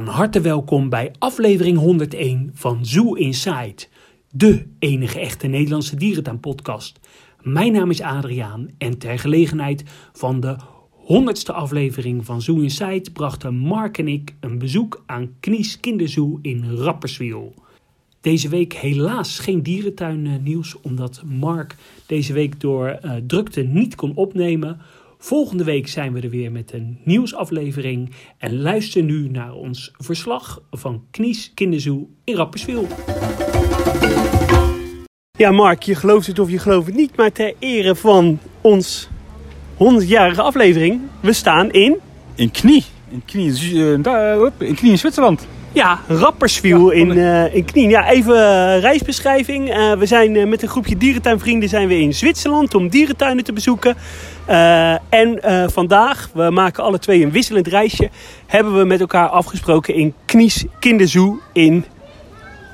Van harte welkom bij aflevering 101 van Zoo Inside, de enige echte Nederlandse dierentuinpodcast. Mijn naam is Adriaan en ter gelegenheid van de 100ste aflevering van Zoo Inside brachten Mark en ik een bezoek aan Knies Kinderzoo in Rapperswil. Deze week helaas geen dierentuin nieuws, omdat Mark deze week door uh, drukte niet kon opnemen. Volgende week zijn we er weer met een nieuwsaflevering. En luister nu naar ons verslag van Knies Kinderzoo in Rapperswil. Ja, Mark, je gelooft het of je gelooft het niet, maar ter ere van ons 100-jarige aflevering, we staan in. In Knie. In Knie, uh, in, Knie in Zwitserland. Ja, Rapperswil in, uh, in Knien. Ja, even uh, reisbeschrijving. Uh, we zijn met een groepje dierentuinvrienden zijn we in Zwitserland om dierentuinen te bezoeken. en vandaag, we maken alle twee een wisselend reisje, hebben we met elkaar afgesproken in Knies Kinderzoo in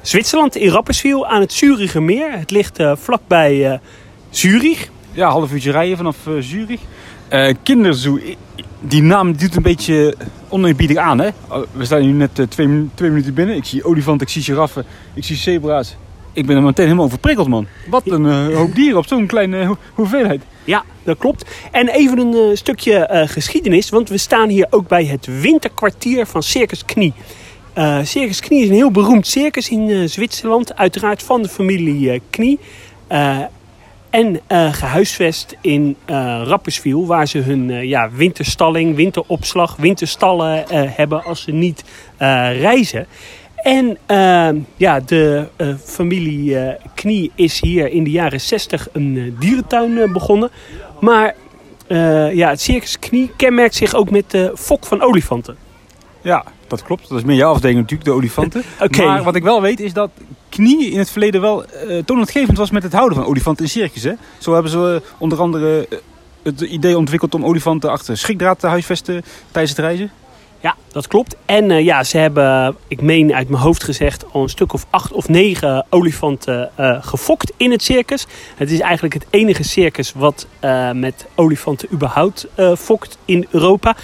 Zwitserland, in Rapperswil aan het Zuricher meer. Het ligt vlakbij Zurich. Ja, half uurtje rijden vanaf Zurich. Kinderzoo, die naam doet een beetje oneerbiedig aan. Hè? We staan nu net uh, twee, twee, minuten binnen. Ik zie olifanten, ik zie giraffen, ik zie zebra's. Ik ben er meteen helemaal overprikkeld, man. Wat een uh, hoop dieren op zo'n kleine uh, hoeveelheid. Ja, dat klopt. En even een stukje geschiedenis. Want we staan hier ook bij het winterkwartier van Circus Knie. Circus Knie is een heel beroemd circus in Zwitserland. Uiteraard van de familie Knie en uh, gehuisvest in uh, Rapperswil, waar ze hun uh, ja, winterstalling, winteropslag, winterstallen hebben als ze niet reizen. En ja, de familie Knie is hier in de jaren 60 een dierentuin begonnen. Maar ja, het circus Knie kenmerkt zich ook met de fok van olifanten. Ja, dat klopt. Dat is meer jouw afdeling natuurlijk, de olifanten. okay. Maar wat ik wel weet is dat knie in het verleden wel uh, toonaangevend was met het houden van olifanten in circus. Hè? Zo hebben ze uh, onder andere uh, het idee ontwikkeld om olifanten achter schrikdraad te huisvesten tijdens het reizen. Ja, dat klopt. En ja, ze hebben, ik meen uit mijn hoofd gezegd, al een stuk of acht of negen olifanten gefokt in het circus. Het is eigenlijk het enige circus wat met olifanten überhaupt fokt in Europa.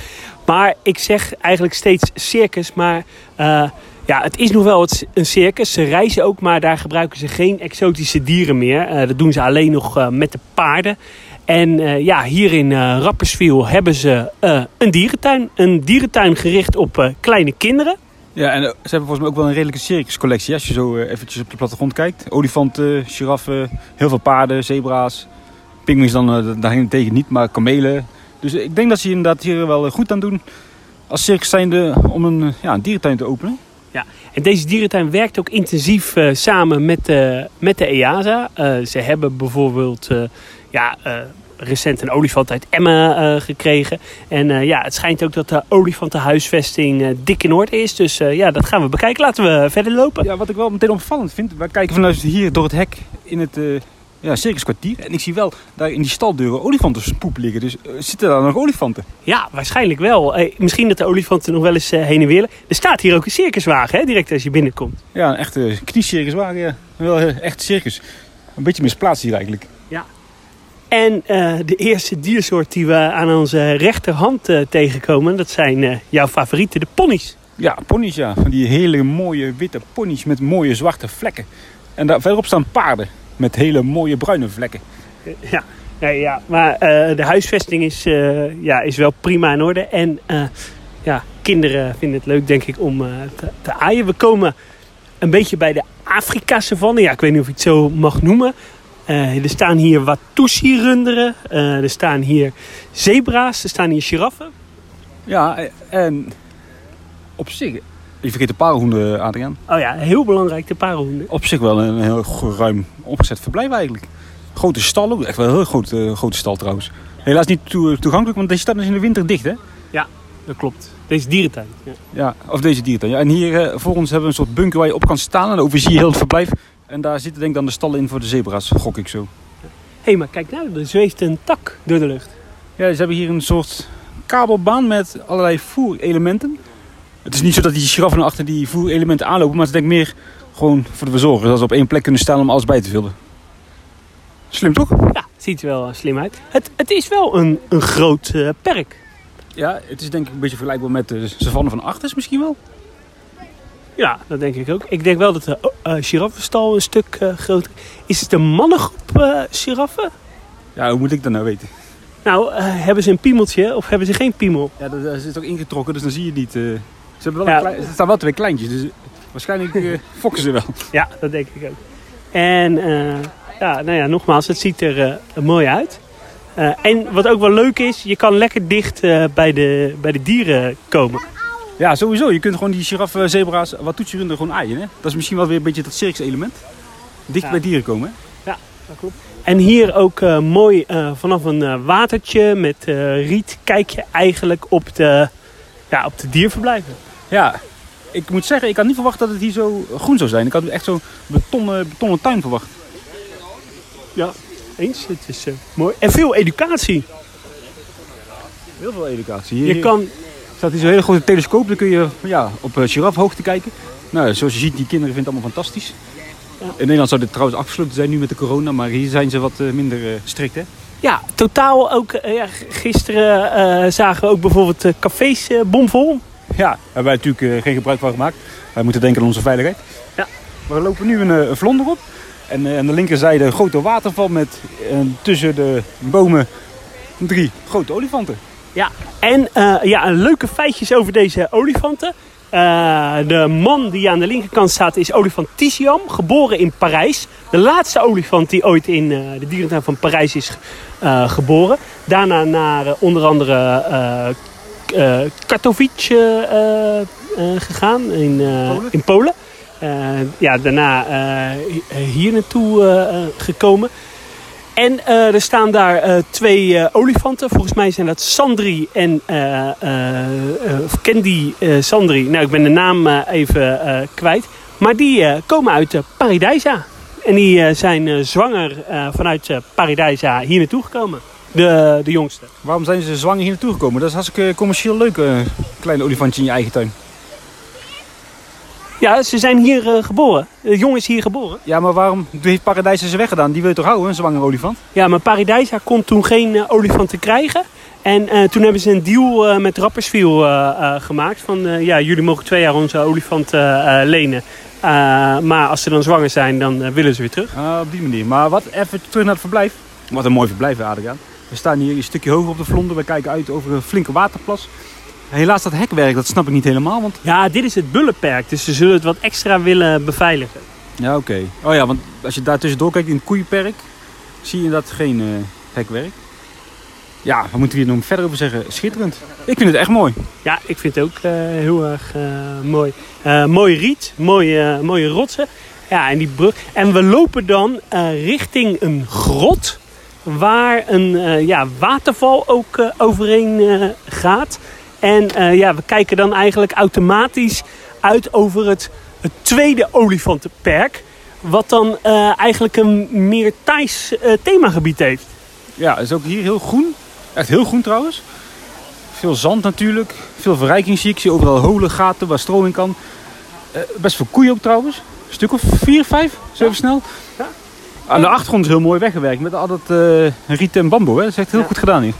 Maar ik zeg eigenlijk steeds circus, maar ja, het is nog wel een circus. Ze reizen ook, maar daar gebruiken ze geen exotische dieren meer. dat doen ze alleen nog met de paarden. En ja, hier in uh, Rapperswil hebben ze een dierentuin. Een dierentuin gericht op kleine kinderen. Ja, en ze hebben volgens mij ook wel een redelijke circuscollectie. Als je zo eventjes op de plattegrond kijkt. Olifanten, giraffen, heel veel paarden, zebra's. Pinguïns dan daarentegen niet, maar kamelen. Dus ik denk dat ze inderdaad hier wel goed aan doen. Als circus zijnde om een, ja, een dierentuin te openen. Ja, en deze dierentuin werkt ook intensief samen met, met de EASA. ze hebben bijvoorbeeld ja, uh, recent een olifant uit Emmen uh, gekregen. En uh, ja, het schijnt ook dat de olifantenhuisvesting dik in orde is. Dus ja, dat gaan we bekijken. Laten we verder lopen. Ja, wat ik wel meteen opvallend vind. We kijken vanuit hier door het hek in het ja, circuskwartier. En ik zie wel daar in die staldeuren olifantenspoep liggen. Dus zitten daar nog olifanten? Ja, waarschijnlijk wel. Eh, misschien dat de olifanten nog wel eens uh, heen en weer. Er staat hier ook een circuswagen, hè, direct als je binnenkomt. Ja, een echte kniecircuswagen. Ja. Wel echt circus. Een beetje misplaatst hier eigenlijk. Ja, en uh, de eerste diersoort die we aan onze rechterhand tegenkomen, dat zijn jouw favorieten, de ponies. Ja, ponies ja. Van die hele mooie witte ponies met mooie zwarte vlekken. En daar verderop staan paarden met hele mooie bruine vlekken. Ja, nee, ja maar de huisvesting is, ja, is wel prima in orde. En ja, kinderen vinden het leuk denk ik om te, te aaien. We komen een beetje bij de Afrika-savanne. Ja, ik weet niet of je het zo mag noemen. Er staan hier Watusi-runderen. Uh, er staan hier zebra's. Er staan hier giraffen. Ja, en op zich... Je vergeet de parenhoenden, Adriaan. Oh ja, heel belangrijk, de parenhoenden. Op zich wel een heel ruim opgezet verblijf eigenlijk. Grote stal, echt wel een heel grote, grote stal trouwens. Helaas niet toegankelijk, want deze staat dus in de winter dicht, hè? Ja, dat klopt. Deze dierentuin. Ja, ja of deze dierentuin. Ja, en hier uh, voor ons hebben we een soort bunker waar je op kan staan. En overzie je heel het verblijf. En daar zitten denk ik dan de stallen in voor de zebra's, gok ik zo. Hé, hey, maar kijk nou, er zweeft een tak door de lucht. Ja, ze hebben hier een soort kabelbaan met allerlei voerelementen. Het is niet zo dat die giraffen achter die voerelementen aanlopen, maar het is denk ik meer gewoon voor de verzorgers. Dat ze op één plek kunnen staan om alles bij te vullen. Slim toch? Ja, ziet er wel slim uit. Het, het is wel een, een groot uh, perk. Ja, het is denk ik een beetje vergelijkbaar met de savanne van Achters misschien wel. Ja, dat denk ik ook. Ik denk wel dat de uh, giraffenstal een stuk uh, groter is. het een mannengroep uh, giraffen? Ja, hoe moet ik dat nou weten? Nou, hebben ze een piemeltje of hebben ze geen piemel? Ja, dat, dat is ook ingetrokken, dus dan zie je het niet. Ze hebben wel ja. klein, er staan wel twee kleintjes, dus waarschijnlijk fokken ze wel. Ja, dat denk ik ook. En ja, nou ja, nogmaals, het ziet er mooi uit. en wat ook wel leuk is, je kan lekker dicht bij, de, bij de dieren komen. Ja, sowieso. Je kunt gewoon die giraffen, zebra's, wat toetsenrunden gewoon aaien. Hè? Dat is misschien wel weer een beetje dat circus element. Dicht bij dieren komen. Hè? Ja, dat klopt. En hier ook uh, mooi uh, vanaf een uh, watertje met riet kijk je eigenlijk op de, ja, op de dierverblijven. Ja, ik moet zeggen, ik had niet verwacht dat het hier zo groen zou zijn. Ik had echt zo'n betonnen, betonnen tuin verwacht. Ja, eens. Het is mooi. En veel educatie. Heel veel educatie. Hier, je kan staat hier zo'n hele grote telescoop. Dan kun je ja, op uh, giraffenhoogte kijken. Nou, zoals je ziet, die kinderen vinden het allemaal fantastisch. Ja. In Nederland zou dit trouwens afgesloten zijn nu met de corona. Maar hier zijn ze wat uh, minder strikt, hè? Ja, totaal ook. Ja, gisteren zagen we ook bijvoorbeeld cafés bomvol. Ja, daar hebben wij natuurlijk geen gebruik van gemaakt. Wij moeten denken aan onze veiligheid. Ja. We lopen nu een, een vlonder op. En aan de linkerzijde een grote waterval met tussen de bomen drie grote olifanten. Ja, en uh, ja, leuke feitjes over deze olifanten. Uh, de man die aan de linkerkant staat is olifant Tisiam, geboren in Parijs. De laatste olifant die ooit in uh, de dierentuin van Parijs is geboren. Daarna naar onder andere Katowice gegaan in Polen. In Polen. ja, daarna hier naartoe gekomen. En uh, er staan daar uh, twee uh, olifanten. Volgens mij zijn dat Sandri en Candy Sandri. Nou, ik ben de naam even kwijt. Maar die komen uit Paradijsa. En die zijn zwanger vanuit Paradijsa hier naartoe gekomen. De, de jongste. Waarom zijn ze zwanger hier naartoe gekomen? Dat is hartstikke commercieel leuk, een klein olifantje in je eigen tuin. Ja, ze zijn hier uh, geboren. De jongen is hier geboren. Ja, maar waarom heeft Paradijs ze weggedaan? Die wil je toch houden, een zwangere olifant? Ja, maar Paradijs kon toen geen uh, olifant te krijgen. En uh, toen hebben ze een deal met Rapperswil gemaakt. Van ja, jullie mogen twee jaar onze olifant lenen. maar als ze dan zwanger zijn, dan willen ze weer terug. Ah, op die manier. Maar wat, even terug naar het verblijf. Wat een mooi verblijf, Adriaan. We staan hier een stukje hoger op de vlonder. We kijken uit over een flinke waterplas. Helaas dat hekwerk, dat snap ik niet helemaal. Want... Ja, dit is het bullenperk, dus ze zullen het wat extra willen beveiligen. Ja, oké. Oh ja, want als je daar tussendoor kijkt in het koeienperk, zie je dat geen uh, hekwerk. Ja, wat moeten we hier nog verder over zeggen? Schitterend. Ik vind het echt mooi. Ja, ik vind het ook uh, heel erg uh, mooi. mooi riet, mooie, mooie rotsen. Ja, en die brug. En we lopen dan richting een grot waar een ja, waterval ook overheen gaat. En uh, ja, we kijken dan eigenlijk automatisch uit over het, het tweede olifantenperk. Wat dan uh, eigenlijk een meer Thais uh, themagebied heeft. Ja, is ook hier heel groen. Echt heel groen trouwens. Veel zand natuurlijk. Veel verrijking zie ik. zie overal holen, gaten waar stroom in kan. best veel koeien ook trouwens. Een stuk of vier, vijf. Zo even snel. Ja. Aan de achtergrond is heel mooi weggewerkt. Met al dat riet en bamboe. Hè. Dat is echt heel ja. goed gedaan hier.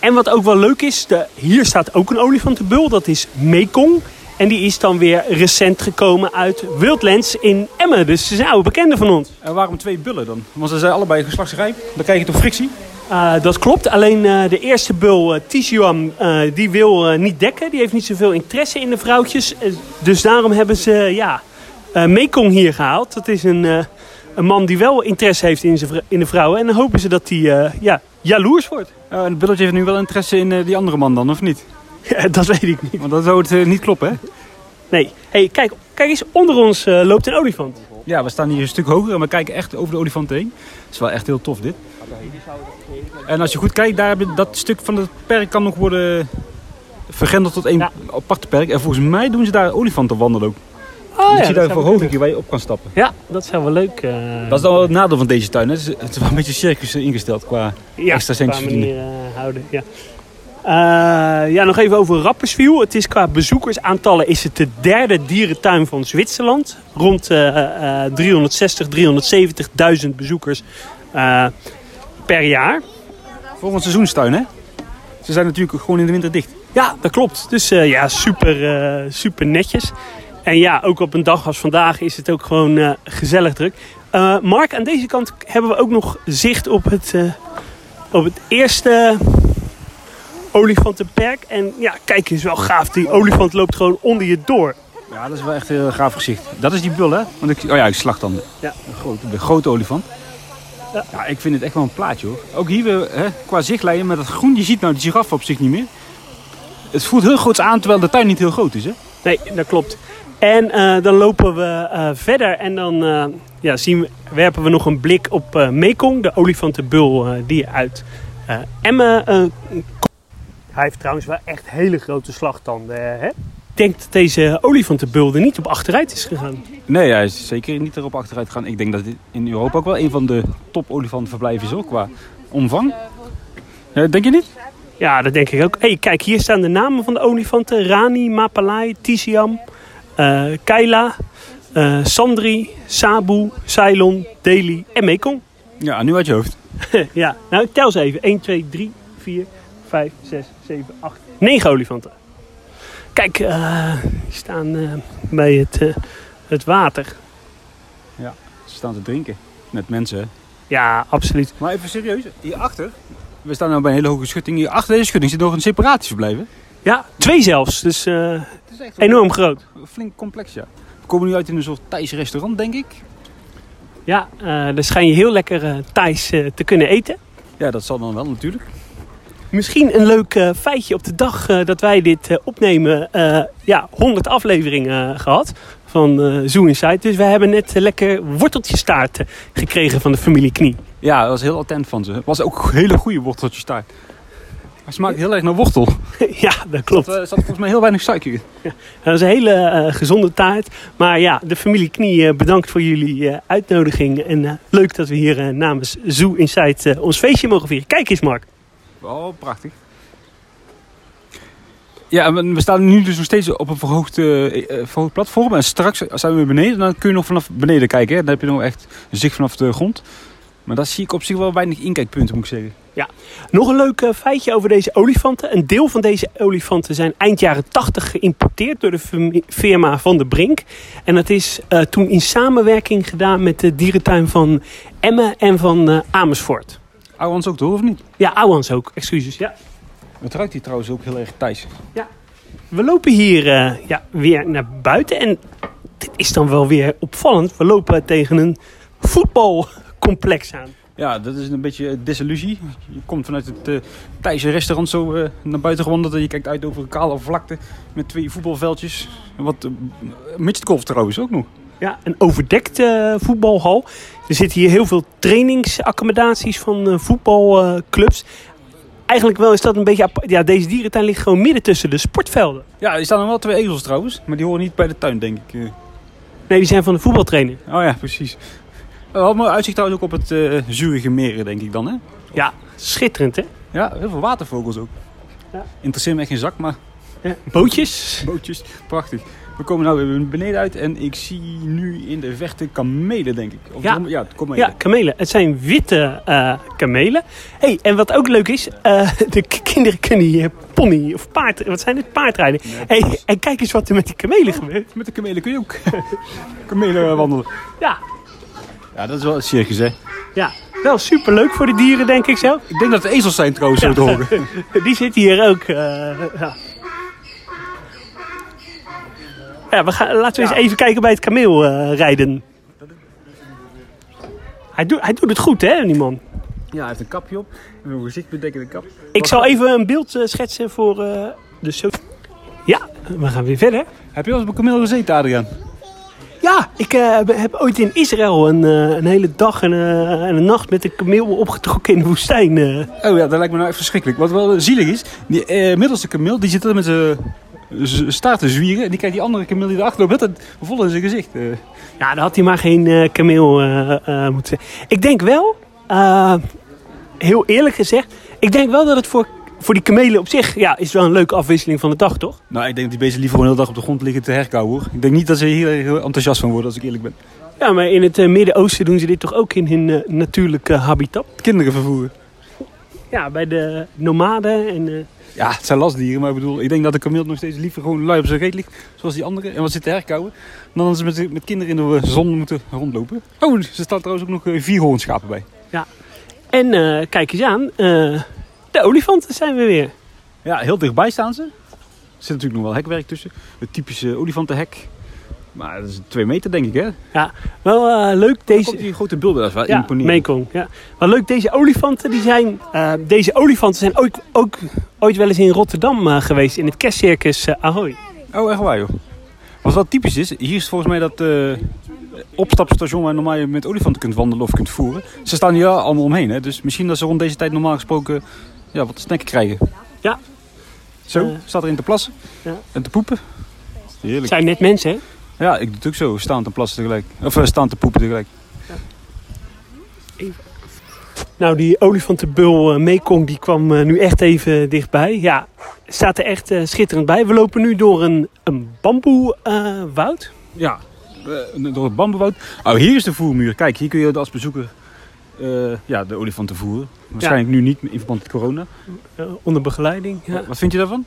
En wat ook wel leuk is, de, hier staat ook een olifantenbul. Dat is Mekong. En die is dan weer recent gekomen uit Wildlands in Emmen. Dus ze zijn oude bekenden van ons. En waarom twee bullen dan? Want ze zijn allebei geslachtsrijp. Dan krijg je toch frictie? Uh, dat klopt. Alleen uh, de eerste bul, uh, Tijuan, die wil niet dekken. Die heeft niet zoveel interesse in de vrouwtjes. dus daarom hebben ze ja, Mekong hier gehaald. Dat is een, een man die wel interesse heeft in, in de vrouwen. En dan hopen ze dat hij ja, jaloers wordt. Uh, en Bulletje heeft nu wel interesse in uh, die andere man dan, of niet? Ja, dat weet ik niet. Want dan zou het niet kloppen, hè? Nee. hey, kijk, kijk eens, onder ons loopt een olifant. Ja, we staan hier een stuk hoger en we kijken echt over de olifant heen. Dat is wel echt heel tof, dit. En als je goed kijkt, daar hebben dat stuk van het perk kan nog worden vergrendeld tot één ja. aparte perk. En volgens mij doen ze daar olifanten wandelen ook. Oh, ja, zie daar een verhoging waar je op kan stappen. Ja, dat zou wel leuk uh... Dat is dan wel het nadeel van deze tuin. Hè? Het, is, wel een beetje circus ingesteld qua ja, extra centjes verdienen. Uh, houden, ja. Uh, ja, nog even over Rapperswil. Het is qua bezoekersaantallen is het de derde dierentuin van Zwitserland. Rond 360, 370.000 bezoekers per jaar. Volgens seizoenstuin, hè? Ze zijn natuurlijk gewoon in de winter dicht. Ja, dat klopt. Dus ja, super, super netjes. En ja, ook op een dag als vandaag is het ook gewoon eh, gezellig druk. Eh, Mark, aan deze kant hebben we ook nog zicht op het, eh, op het eerste olifantenperk. En ja, kijk eens wel gaaf. Die olifant loopt gewoon onder je door. Ja, dat is wel echt een heel gaaf gezicht. Dat is die bul, hè? Want ik, oh ja, ik slag dan. Ja. De grote, de grote olifant. Ja. Ja. ik vind het echt wel een plaatje hoor. Ook hier weer, hè, qua zichtlijnen met dat groen. Je ziet nou de giraffe op zich niet meer. Het voelt heel groots aan, terwijl de tuin niet heel groot is, hè? Nee, dat klopt. En eh, dan lopen we eh, verder en dan eh, ja, zien we, werpen we nog een blik op eh, Mekong, de olifantenbul eh, die uit eh, Emmen eh, komt. Hij heeft trouwens wel echt hele grote slagtanden. Hè? Ik denk dat deze olifantenbul er niet op achteruit is gegaan. Nee, hij is zeker niet erop achteruit gaan. Ik denk dat dit in Europa ook wel een van de top olifantenverblijven is hoor, qua omvang. Ja, denk je niet? Ja, dat denk ik ook. hey, kijk, hier staan de namen van de olifanten. Rani, Mapalai, Tisiam, eh Kaila, eh, Sandri, Sabu, Ceylon, Delhi en Mekong. Ja, nu uit je hoofd. ja, nou ik tel ze even. 1, 2, 3, 4, 5, 6, 7, 8, 9 olifanten. Kijk, die staan eh, bij het, eh, het water. Ze staan te drinken. Met mensen? Ja, absoluut. Maar even serieus, hierachter, we staan nu bij een hele hoge schutting. Hier achter deze schutting zit nog een separatieverblijf. Ja, twee zelfs. Dus eh, enorm groot. flink complex, ja. We komen nu uit in een soort Thais restaurant, denk ik. Ja, eh daar schijn je heel lekker eh Thais te kunnen eten. Ja, dat zal dan wel natuurlijk. Misschien een leuk feitje op de dag dat wij dit opnemen. ja, 100 afleveringen eh, gehad van eh Zoo Inside. Dus we hebben net lekker worteltjestaart gekregen van de familie Knie. Ja, dat was heel attent van ze. Het was ook een hele goede worteltjes taart. Hij smaakt heel erg naar wortel. ja, dat klopt. Er zat volgens mij heel weinig suiker in. Dat is een hele eh, gezonde taart. Maar ja, de familie Knie, eh, bedankt voor jullie eh, uitnodiging. En eh, leuk dat we hier namens Zoo Inside eh, ons feestje mogen vieren. Kijk eens, Mark. Oh, prachtig. Ja, we staan nu dus nog steeds op een verhoogd, verhoogd platform. En straks zijn we weer beneden. Dan kun je nog vanaf beneden kijken. Hè. Dan heb je nog echt een zicht vanaf de grond. Maar daar zie ik op zich wel weinig inkijkpunten, moet ik zeggen. Nog een leuk eh, feitje over deze olifanten. Een deel van deze olifanten zijn eind jaren 80 geïmporteerd door de firm- firma Van der Brink. En dat is eh, toen in samenwerking gedaan met de dierentuin van Emmen en van eh, Amersfoort. Ouwans ook door, of niet? Ja, Ouwans ook, excuses. Ja. Het ruikt hier trouwens ook heel erg Thais. We lopen hier ja, weer naar buiten en dit is dan wel weer opvallend. We lopen tegen een voetbalcomplex aan. Ja, dat is een beetje desillusie. Je komt vanuit het Thaise restaurant zo eh, naar buiten gewandeld. En je kijkt uit over een kale vlakte met twee voetbalveldjes. En Wat uh, midgetgolf trouwens ook nog. Ja, een overdekte voetbalhal. Er zitten hier heel veel trainingsaccommodaties van voetbalclubs. Eigenlijk wel is dat een beetje... apart. Ja, deze dierentuin ligt gewoon midden tussen de sportvelden. Ja, er staan er wel twee ezels trouwens. Maar die horen niet bij de tuin, denk ik. Nee, die zijn van de voetbaltrainer. Oh ja, precies. We hadden mooi uitzicht trouwens ook op het eh Zurige Meren, denk ik dan, hè? Ja, schitterend hè? Ja, heel veel watervogels ook. Ja. Interesseert me echt geen zak, maar Ja. Bootjes. bootjes, prachtig. We komen nou weer beneden uit en ik zie nu in de verte kamelen, denk ik. Of Ja. drom- ja, kamelen. Ja, kamelen. Het zijn witte eh, kamelen. hey, en wat ook leuk is, eh, de kinderen kunnen hier pony of paard, wat zijn het, paardrijden. Hey, en kijk eens wat er met die kamelen gebeurt. Met de kamelen kun je ook kamelen wandelen. Ja, Ja, dat is wel een circus, hè? ja. Wel superleuk voor de dieren, denk ik zelf. Ik denk dat het ezels zijn trouwens, zo te horen. Die zitten hier ook. eh, ja. ja, we gaan, laten we eens even kijken bij het kameel eh, rijden. Hij, doet hij doet het goed, hè, die man. Ja, hij heeft een kapje op. En een gezichtbedekkende kap. Ik zal even een beeld eh, schetsen voor eh, de so Ja, we gaan weer verder. Heb je wel eens op een kameel gezeten, Adriaan? Ja, ik eh, heb- ooit in Israël een, eh, een hele dag en, eh, en een nacht met een kameel opgetrokken in de woestijn. Oh ja, dat lijkt me nou echt verschrikkelijk. Wat wel zielig is, die middelste kameel, die zit er met zijn staart te zwieren. En die kijkt die andere kameel die erachter loopt met het vol in zijn gezicht. Ja, dan had hij maar geen kameel moeten zijn. Ik denk wel, heel eerlijk gezegd, ik denk wel dat het voor, voor die kamelen op zich, ja, is wel een leuke afwisseling van de dag, toch? Nou, ik denk dat die beesten liever gewoon de hele dag op de grond liggen te herkauwen, hoor. Ik denk niet dat ze hier heel enthousiast van worden, als ik eerlijk ben. Ja, maar in het eh, Midden-Oosten doen ze dit toch ook in hun eh, natuurlijke habitat? Kinderen vervoeren. ja, bij de nomaden. En, eh, Ja, het zijn lastdieren, maar ik bedoel, ik denk dat de kameel nog steeds liever gewoon lui op zijn reet ligt, zoals die andere, en wat zit te herkauwen, dan dat ze met, met kinderen in de zon moeten rondlopen. Oh, er staan trouwens ook nog vier hoornschapen bij. en eh, kijk eens aan, de olifanten zijn we weer. Ja, heel dichtbij staan ze. Er zit natuurlijk nog wel hekwerk tussen. Het typische olifantenhek. Maar dat is twee meter, denk ik, hè? Wel eh, leuk, Deze... deze... die grote beelden, dat is wel Ja, imponerend. Mekong. Ja. Wel leuk, deze olifanten, die zijn, eh, deze olifanten zijn ook, ook ooit wel eens in Rotterdam eh, geweest, in het kerstcircus Ahoy. Oh, echt waar, joh. Wat wel typisch is, hier is volgens mij dat opstapstation waar normaal je met olifanten kunt wandelen of kunt voeren. Ze staan hier allemaal omheen, hè? Dus misschien dat ze rond deze tijd normaal gesproken ja, wat snacken krijgen. Ja. Zo, Eh. staat erin te plassen Ja. en te poepen. Het Heerlijk. zijn net mensen, hè? Ja, ik doe het ook zo, staan te plassen tegelijk. Of staan te poepen tegelijk. Nou, die olifantenbul eh, Mekong, die kwam eh, nu echt even dichtbij. Ja, staat er echt eh, schitterend bij. We lopen nu door een, een bamboewoud. Ja, door het bamboewoud. Oh, hier is de voermuur. Kijk, hier kun je als bezoeker eh, ja, de olifanten voeren. Waarschijnlijk nu niet in verband met corona. eh, onder begeleiding. Ja. Wat vind je daarvan?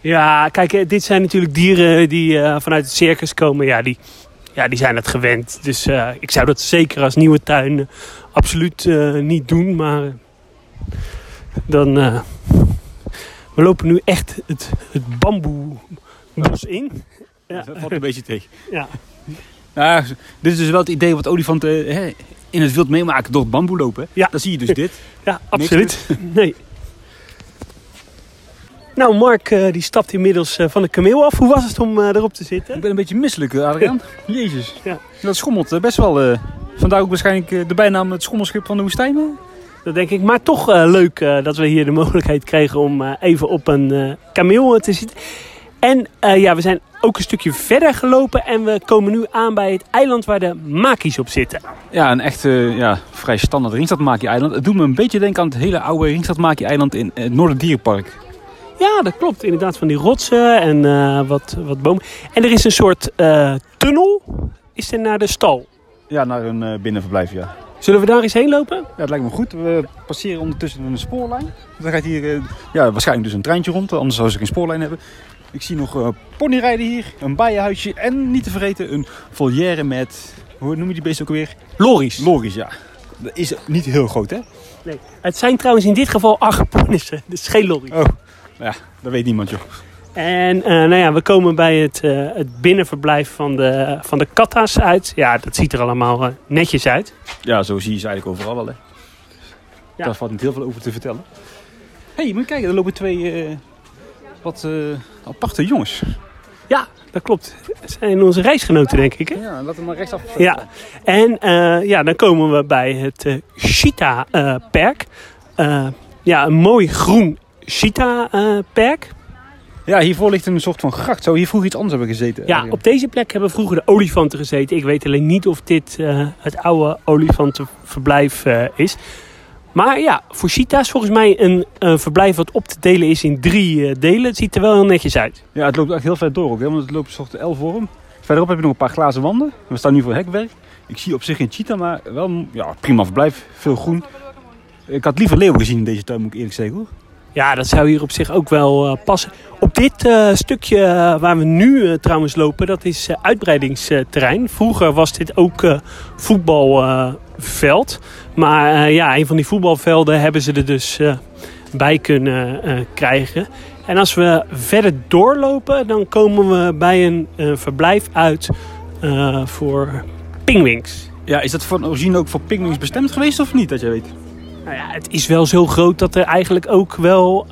Ja, kijk, eh, dit zijn natuurlijk dieren die vanuit het circus komen. Ja, die, ja, die zijn het gewend. Dus ik zou dat zeker als nieuwe tuin absoluut niet doen. Maar dan... we lopen nu echt het, het bamboebos in. Ja. Dat valt een beetje tegen. Ja. Nou, dit is dus wel het idee wat olifanten hè, in het wild meemaken door het bamboe lopen. Ja. Dan zie je dus dit. Ja, absoluut. Nee. Nou, Mark eh, die stapt inmiddels eh, van de kameel af. Hoe was het om eh, erop te zitten? Ik ben een beetje misselijk, Adriaan. Jezus. Ja. Dat schommelt best wel. eh, vandaar ook waarschijnlijk de bijnaam het schommelschip van de woestijn. Dat denk ik. Maar toch eh, leuk eh, dat we hier de mogelijkheid kregen om eh, even op een eh, kameel te zitten. En eh, ja, we zijn ook een stukje verder gelopen. En we komen nu aan bij het eiland waar de makies op zitten. Ja, een echt eh, ja, vrij standaard Ringstadmakie-eiland. Het doet me een beetje denken aan het hele oude Ringstadmakie-eiland in het Noorderdierenpark. Ja, dat klopt. Inderdaad, van die rotsen en eh, wat, wat bomen. En er is een soort eh, tunnel. Is er naar de stal. Ja, naar een eh, binnenverblijf, ja. Zullen we daar eens heen lopen? Ja, het lijkt me goed. We passeren ondertussen een spoorlijn. Dan gaat hier eh, ja, waarschijnlijk dus een treintje rond, anders zou ze geen spoorlijn hebben. Ik zie nog eh ponyrijden hier, een bijenhuisje en niet te vergeten een volière met, hoe noem je die beest ook alweer? Loris. Loris, ja. Dat is niet heel groot, hè? Nee. Het zijn trouwens in dit geval archiponissen, dus geen lorry. Oh, ja, dat weet niemand, joh. En eh, nou ja, we komen bij het, eh, het binnenverblijf van de, van de katta's uit. Ja, dat ziet er allemaal netjes uit. Ja, zo zie je ze eigenlijk overal wel, hè? Ja. Daar valt niet heel veel over te vertellen. Hé, hey, moet je kijken, er lopen twee eh, wat eh, aparte jongens. Ja, dat klopt. Dat zijn onze reisgenoten, denk ik. Hè? Ja, laten we maar rechtsaf. Ja, en eh, ja, dan komen we bij het eh Cheetah-perk. ja, een mooi groen Cheetah-perk. Ja, hiervoor ligt een soort van gracht. Zou hier vroeger iets anders hebben gezeten? Ja, op deze plek hebben vroeger de olifanten gezeten. Ik weet alleen niet of dit het oude olifantenverblijf is. Maar ja, voor cheetahs volgens mij een verblijf wat op te delen is in drie eh, delen. Het ziet er wel heel netjes uit. Ja, het loopt echt heel ver door ook, hè, want het loopt een soort L-vorm. Verderop heb je nog een paar glazen wanden. We staan nu voor hekwerk. Ik zie op zich geen cheetah, maar wel ja, prima verblijf. Veel groen. Ik had liever leeuwen gezien in deze tuin, moet ik eerlijk zeggen. Hoor. Ja, dat zou hier op zich ook wel eh, passen. Op dit eh, stukje waar we nu trouwens lopen, dat is uitbreidingsterrein. Vroeger was dit ook voetbalveld. Maar eh, ja, een van die voetbalvelden hebben ze er dus eh, bij kunnen eh, krijgen. En als we verder doorlopen, dan komen we bij een verblijf uit voor pingwings. Ja, is dat van origine ook voor pinguïns bestemd geweest of niet, dat jij weet? Nou ja, het is wel zo groot dat er eigenlijk ook wel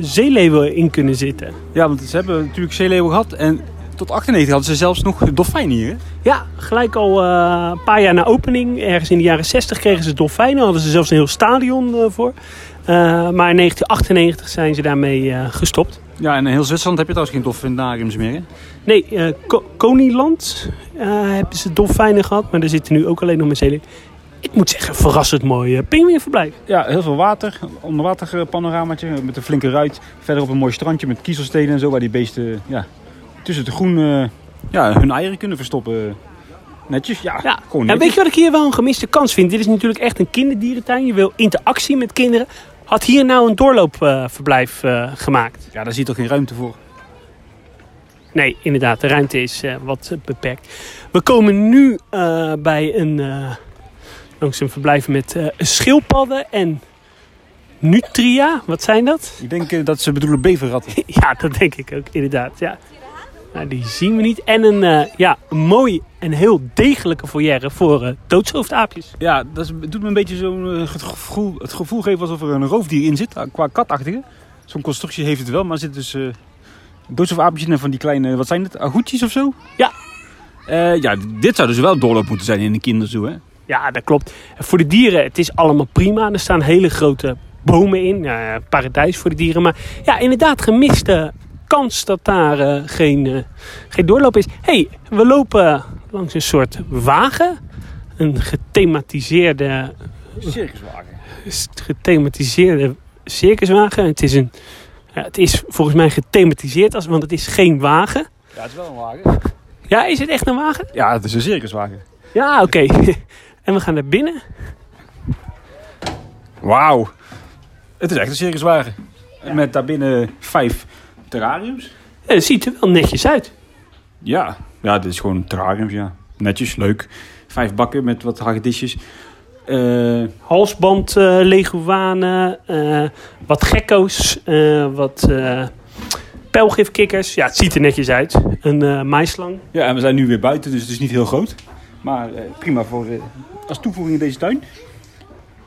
zeeleeuwen in kunnen zitten. Ja, want ze hebben natuurlijk zeeleeuwen gehad. En tot 98 hadden ze zelfs nog dolfijnen hier. Ja, gelijk al eh, een paar jaar na opening, ergens in de jaren 60, kregen ze dolfijnen. Hadden ze zelfs een heel stadion eh, voor. Eh, maar in 1998 zijn ze daarmee eh, gestopt. Ja, en in heel Zwitserland heb je trouwens geen dolfinariums meer. Hè? Nee, eh Ko- Koniland eh, hebben ze dolfijnen gehad, maar er zitten nu ook alleen nog maar zeeleeuwen. Ik moet zeggen, verrassend mooi uh, pinguïnverblijf. Ja, heel veel water. Onderwater panoramaatje met een flinke ruit. Verderop een mooi strandje met kiezelstenen en zo. Waar die beesten ja, tussen het groen ja, hun eieren kunnen verstoppen. Netjes, ja. Ja. Gewoon En netjes. weet je wat ik hier wel een gemiste kans vind? Dit is natuurlijk echt een kinderdierentuin. Je wil interactie met kinderen. Had hier nou een doorloopverblijf eh, gemaakt? Ja, daar je toch geen ruimte voor. Nee, inderdaad, de ruimte is eh, wat beperkt. We komen nu eh, bij een, langs een verblijf met schildpadden en nutria. Wat zijn dat? Ik denk dat ze bedoelen beverratten. ja, dat denk ik ook, inderdaad. Ja. Nou, die zien we niet. En een, eh, ja, een mooi en heel degelijke foyer voor doodshoofdaapjes. Ja, dat is- doet me een beetje zo'n eh, het gevoel, het gevoel geven alsof er een roofdier in zit. Qua katachtige. Zo'n constructie heeft het wel, maar er zitten dus uh, doodsofaapjes in en van die kleine, wat zijn het, agoetjes of zo? Ja. Ja, dit zou dus wel doorloop moeten zijn in een kinderzoo, hè? Ja, dat klopt. Voor de dieren, het is allemaal prima. Er staan hele grote bomen in. eh, paradijs voor de dieren. Maar ja, inderdaad, gemiste kans dat daar eh, geen, eh, geen doorloop is. hey, we lopen langs een soort wagen. Een gethematiseerde, Circuswagen. gethematiseerde circuswagen. Het is, een, ja, het is volgens mij gethematiseerd, als, want het is geen wagen. Ja, het is wel een wagen. Ja, is het echt een wagen? Ja, het is een circuswagen. Ja, oké. en we gaan naar binnen. Wauw. Het is echt een circuswagen. Met daarbinnen vijf terrariums. Ja, het ziet er wel netjes uit. Ja, ja, dit is gewoon terrariums, ja. Netjes, leuk. Vijf bakken met wat hagedisjes. Eh halsband eh leguanen, eh, wat gekko's, eh, wat eh pijlgifkikkers. Ja, het ziet er netjes uit. Een eh maislang. ja, en we zijn nu weer buiten, dus het is niet heel groot. Maar eh, prima voor, eh, als toevoeging in deze tuin.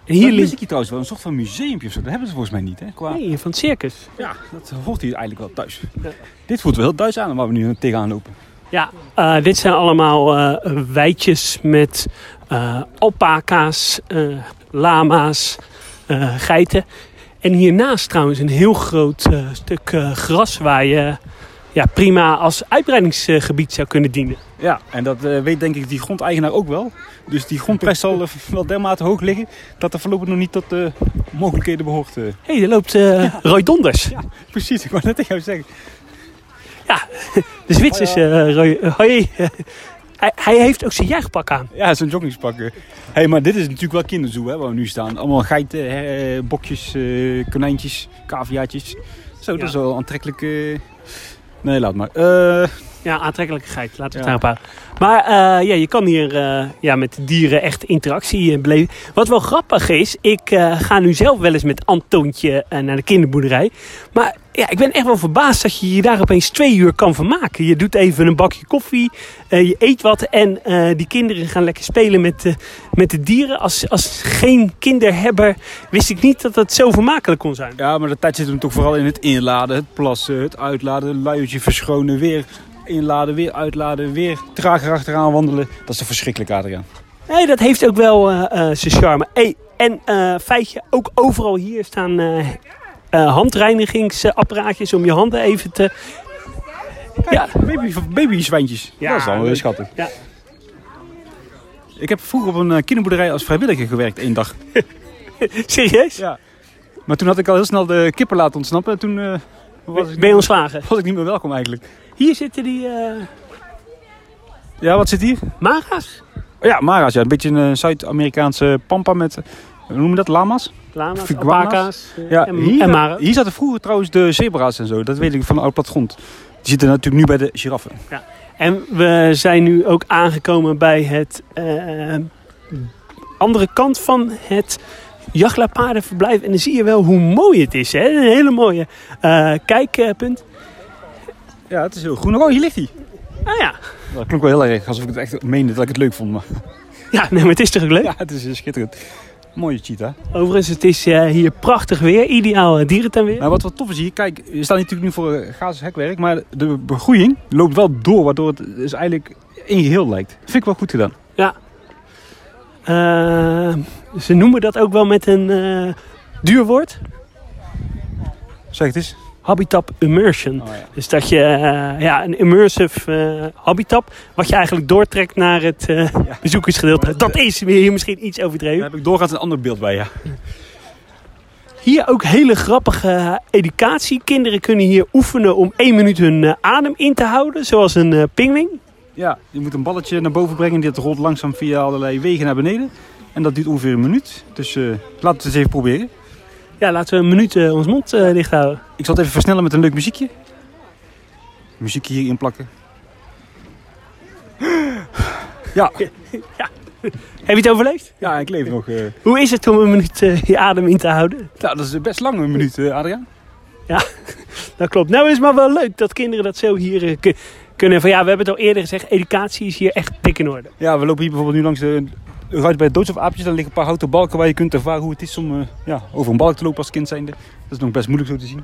En Hier ligt... ik hier trouwens wel een soort van museumpje of zo. Dat hebben ze volgens mij niet, hè? Qua... Nee, van het circus. Ja, dat hoort hier eigenlijk wel thuis. Ja. Dit voelt wel heel Duits aan, waar we nu tegenaan lopen. Ja, eh, dit zijn allemaal weidjes met eh alpaca's, lama's, geiten. En hiernaast trouwens een heel groot stuk gras waar je ja, prima als uitbreidingsgebied zou kunnen dienen. Ja, en dat eh, weet denk ik die grondeigenaar ook wel. Dus die grondprijs zal eh, wel dermate hoog liggen dat er voorlopig nog niet tot de mogelijkheden behoort. eh. Hé, hey, er loopt eh Roy Donders. Ja, precies. Ik wou net tegen jou zeggen. De Zwitserse eh, Roy. eh, hoi. hij, hij heeft ook zijn jachtpak aan. Ja, zo'n joggingspak. Hé, hey, maar dit is natuurlijk wel kinderzoo hè, waar we nu staan. Allemaal geiten, eh, bokjes, eh, konijntjes, caviaatjes. Zo, dat Ja. is wel aantrekkelijk. eh. Nee, laat maar. Eh, Ja, aantrekkelijke geit. Laten we het daarop houden. Maar eh, ja, je kan hier eh, ja, met de dieren echt interactie beleven. Wat wel grappig is, ik eh, ga nu zelf wel eens met Antoontje naar de kinderboerderij. Maar ja, ik ben echt wel verbaasd dat je je daar opeens twee uur kan vermaken. Je doet even een bakje koffie, je eet wat en die kinderen gaan lekker spelen met, de met de dieren. Als, als geen kinderhebber wist ik niet dat het zo vermakelijk kon zijn. ja, maar de tijd zit hem toch vooral in het inladen, het plassen, het uitladen, luiertje verschonen, weer inladen, weer uitladen, weer trager achteraan wandelen. Dat is toch verschrikkelijk, Adriaan? Nee, dat heeft ook wel eh, zijn charme. Hey, en eh, feitje, ook overal hier staan handreinigingsapparaatjes om je handen even te... Ja, Baby, baby zwijntjes. Ja, dat is wel leuk. schattig. Ja. Ik heb vroeger op een kinderboerderij als vrijwilliger gewerkt, één dag. serieus? Ja. Maar toen had ik al heel snel de kippen laten ontsnappen. En toen was, ik Ben je ontslagen? was ik niet meer welkom eigenlijk. Hier zitten die eh Ja, wat zit hier? mara's. Oh ja, Mara's. Ja. Een beetje een eh, Zuid-Amerikaanse pampa met, eh, hoe noem je dat, lama's? Lama's, alpaca's Ja, en, hier, en mara's. hier zaten vroeger trouwens de zebra's en zo. Dat weet ik van de oud platgrond. Die zitten natuurlijk nu bij de giraffen. En we zijn nu ook aangekomen bij het andere kant van het jachtlaarpaardenverblijf. En dan zie je wel hoe mooi het is. Hè? Een hele mooie eh, kijkpunt. Ja, het is heel groen. Oh, hier ligt hij. Ah ja. Dat klonk wel heel erg alsof ik het echt meende dat ik het leuk vond. Maar Ja, nee, maar het is toch ook leuk? ja, het is eh, schitterend. Mooie cheetah. Overigens, het is eh, hier prachtig weer. Ideaal uh, dierentuin weer. Maar wat wat tof is hier, kijk, we staan natuurlijk nu voor uh, hekwerk, maar de begroeiing loopt wel door, waardoor het dus eigenlijk één geheel lijkt. Vind ik wel goed gedaan. Ja. Uh, ze noemen dat ook wel met een uh, duur woord. Zeg het eens. Habitat immersion. Oh, ja. Dus dat je uh, ja, een immersive uh, habitat, wat je eigenlijk doortrekt naar het ja. bezoekersgedeelte. Dat is hier misschien iets overdreven. Daar heb ik doorgaans een ander beeld bij, ja. Hier ook hele grappige educatie. Kinderen kunnen hier oefenen om één minuut hun adem in te houden, zoals een pingwing. Ja, je moet een balletje naar boven brengen. Dit rolt langzaam via allerlei wegen naar beneden. En dat duurt ongeveer een minuut. Dus uh, laten we het eens even proberen. Ja, laten we een minuut eh, ons mond eh, dicht houden. Ik zal het even versnellen met een leuk muziekje. Muziekje hierin plakken. Ja, Heb je het overleefd? ja ik leef nog. eh. Hoe is het om een minuut eh, je adem in te houden? Nou, dat is best lang, een minuut, eh, Adriaan. Dat klopt. Nou is het maar wel leuk dat kinderen dat zo hier eh, ku- kunnen. Van ja, we hebben het al eerder gezegd, educatie is hier echt dik in orde. Ja, we lopen hier bijvoorbeeld nu langs de ruit bij het doodsofaapjes. Daar liggen een paar houten balken waar je kunt ervaren hoe het is om eh, ja, over een balk te lopen als kind zijnde. Dat is nog best moeilijk zo te zien.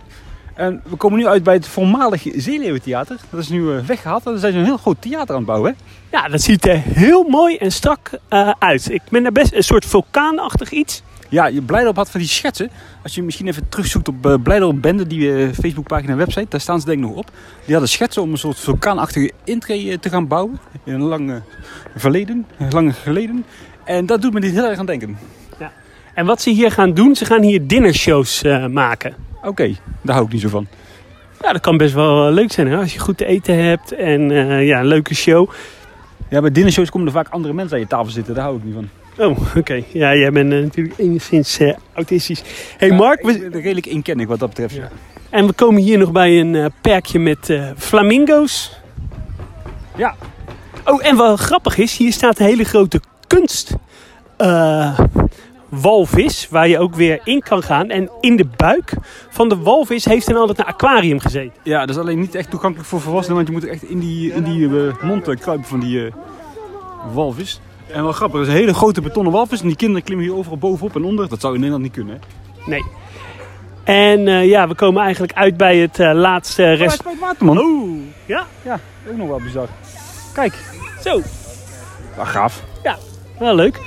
En we komen nu uit bij het voormalig Zeeleeuwentheater. Dat is nu eh, weggehaald. En er zijn ze een heel groot theater aan het bouwen. Hè? Ja, dat ziet er heel mooi en strak eh, uit. Ik ben daar best een soort vulkaanachtig iets. Ja, je Blijdorp had van die schetsen. Als je misschien even terugzoekt op uh, Blijdorp Bende, die Facebookpagina en website, daar staan ze denk ik nog op. Die hadden schetsen om een soort vulkaanachtige intree te gaan bouwen. In een lang eh, verleden, lang geleden. En dat doet me dit heel erg aan denken. En wat ze hier gaan doen, ze gaan hier dinnershows eh, maken. Oké, daar hou ik niet zo van. Ja, dat kan best wel eh, leuk zijn hè? als je goed te eten hebt en eh, ja, een leuke show. Ja, bij dinnershows komen er vaak andere mensen aan je tafel zitten. Daar hou ik niet van. Oh, oké. Ja, jij bent natuurlijk enigszins eh, autistisch. hey Mark, we, redelijk inkennig wat dat betreft. Ja. en we komen hier nog bij een perkje met flamingo's. Ja. Oh, en wat grappig is, hier staat een hele grote kunst eh, walvis, waar je ook weer in kan gaan. En in de buik van de walvis heeft dan altijd een aquarium gezeten. Ja, dat is alleen niet echt toegankelijk voor volwassenen, want je moet echt in die, in die eh, mond eh, kruipen van die walvis. En wel grappig, er is een hele grote betonnen walvis en die kinderen klimmen hier overal bovenop en onder. Dat zou in Nederland niet kunnen. Hè? Nee. En ja, we komen eigenlijk uit bij het laatste Rest... rest. bij het water, man. Oeh, ja, Ja, ook nog wel bizar. Kijk, zo. ah, gaaf. Wel leuk.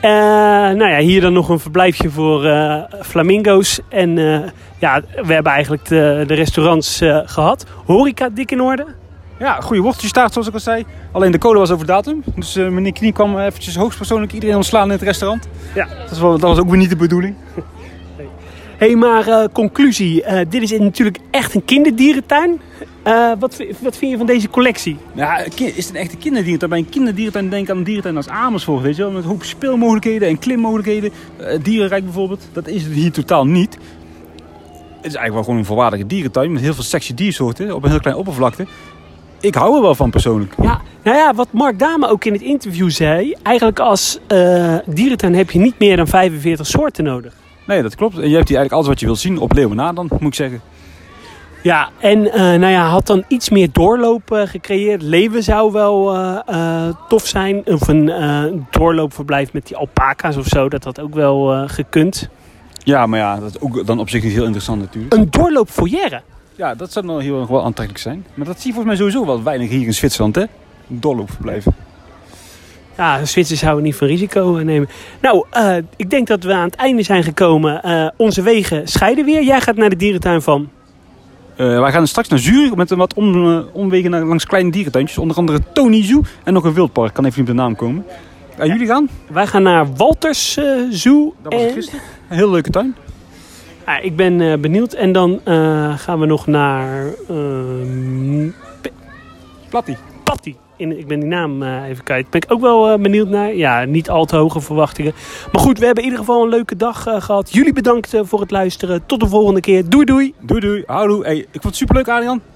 Eh, nou ja, hier dan nog een verblijfje voor eh, flamingo's. En eh, ja, we hebben eigenlijk de, de restaurants eh, gehad. Horeca dik in orde. Ja, goede worteltjestaart zoals ik al zei. Alleen de kolen was over datum. Dus meneer Knie kwam eventjes hoogstpersoonlijk iedereen ontslaan in het restaurant. Ja. Dat, wel, dat was ook weer niet de bedoeling. Hé, hey, maar eh, conclusie. Eh, dit is natuurlijk echt een kinderdierentuin. Eh, wat, wat vind je van deze collectie? Ja, ki- is het een echte kinderdierentuin? Bij een kinderdierentuin denk ik aan een dierentuin als Amersfoort, weet je wel. Met een hoop speelmogelijkheden en klimmogelijkheden. Dierenrijk bijvoorbeeld. Dat is het hier totaal niet. Het is eigenlijk wel gewoon een volwaardige dierentuin met heel veel sexy diersoorten op een heel klein oppervlakte. Ik hou er wel van persoonlijk. Ja, nou ja, wat Mark Dame ook in het interview zei. Eigenlijk als dierentuin heb je niet meer dan 45 soorten nodig. Nee, dat klopt. En je hebt hier eigenlijk alles wat je wilt zien op Leeuwen na dan, moet ik zeggen. Ja, en eh, nou ja, had dan iets meer doorloop eh, gecreëerd. Leven zou wel eh, tof zijn. Of een doorloopverblijf met die alpaca's of zo. Dat had ook wel gekund. Ja, maar ja, dat is ook dan op zich niet heel interessant natuurlijk. Een doorloopfoyer. Ja, dat zou dan heel erg wel aantrekkelijk zijn. Maar dat zie je volgens mij sowieso wel weinig hier in Zwitserland, hè? Doorloopverblijven. Ja, Zwitsers houden niet van risico eh, nemen. Nou, eh, ik denk dat we aan het einde zijn gekomen. Eh, onze wegen scheiden weer. Jij gaat naar de dierentuin van. Wij gaan straks naar Zurich met een wat om, omwegen naar, langs kleine dierentuintjes. Onder andere Tony Zoo en nog een wildpark. Kan even niet op de naam komen. En jullie gaan? Wij gaan naar Walters Zoo. Dat was en- gisteren. Een heel leuke tuin. Ja, ik ben benieuwd. En dan gaan we nog naar ehm Platty. In, ik ben die naam eh, even kwijt. Ben ik ook wel eh, benieuwd naar. Ja, niet al te hoge verwachtingen. Maar goed, we hebben in ieder geval een leuke dag eh, gehad. Jullie bedankt voor het luisteren. Tot de volgende keer. Doei doei. Doei doei. Houdoe. Ik vond het superleuk Adrian.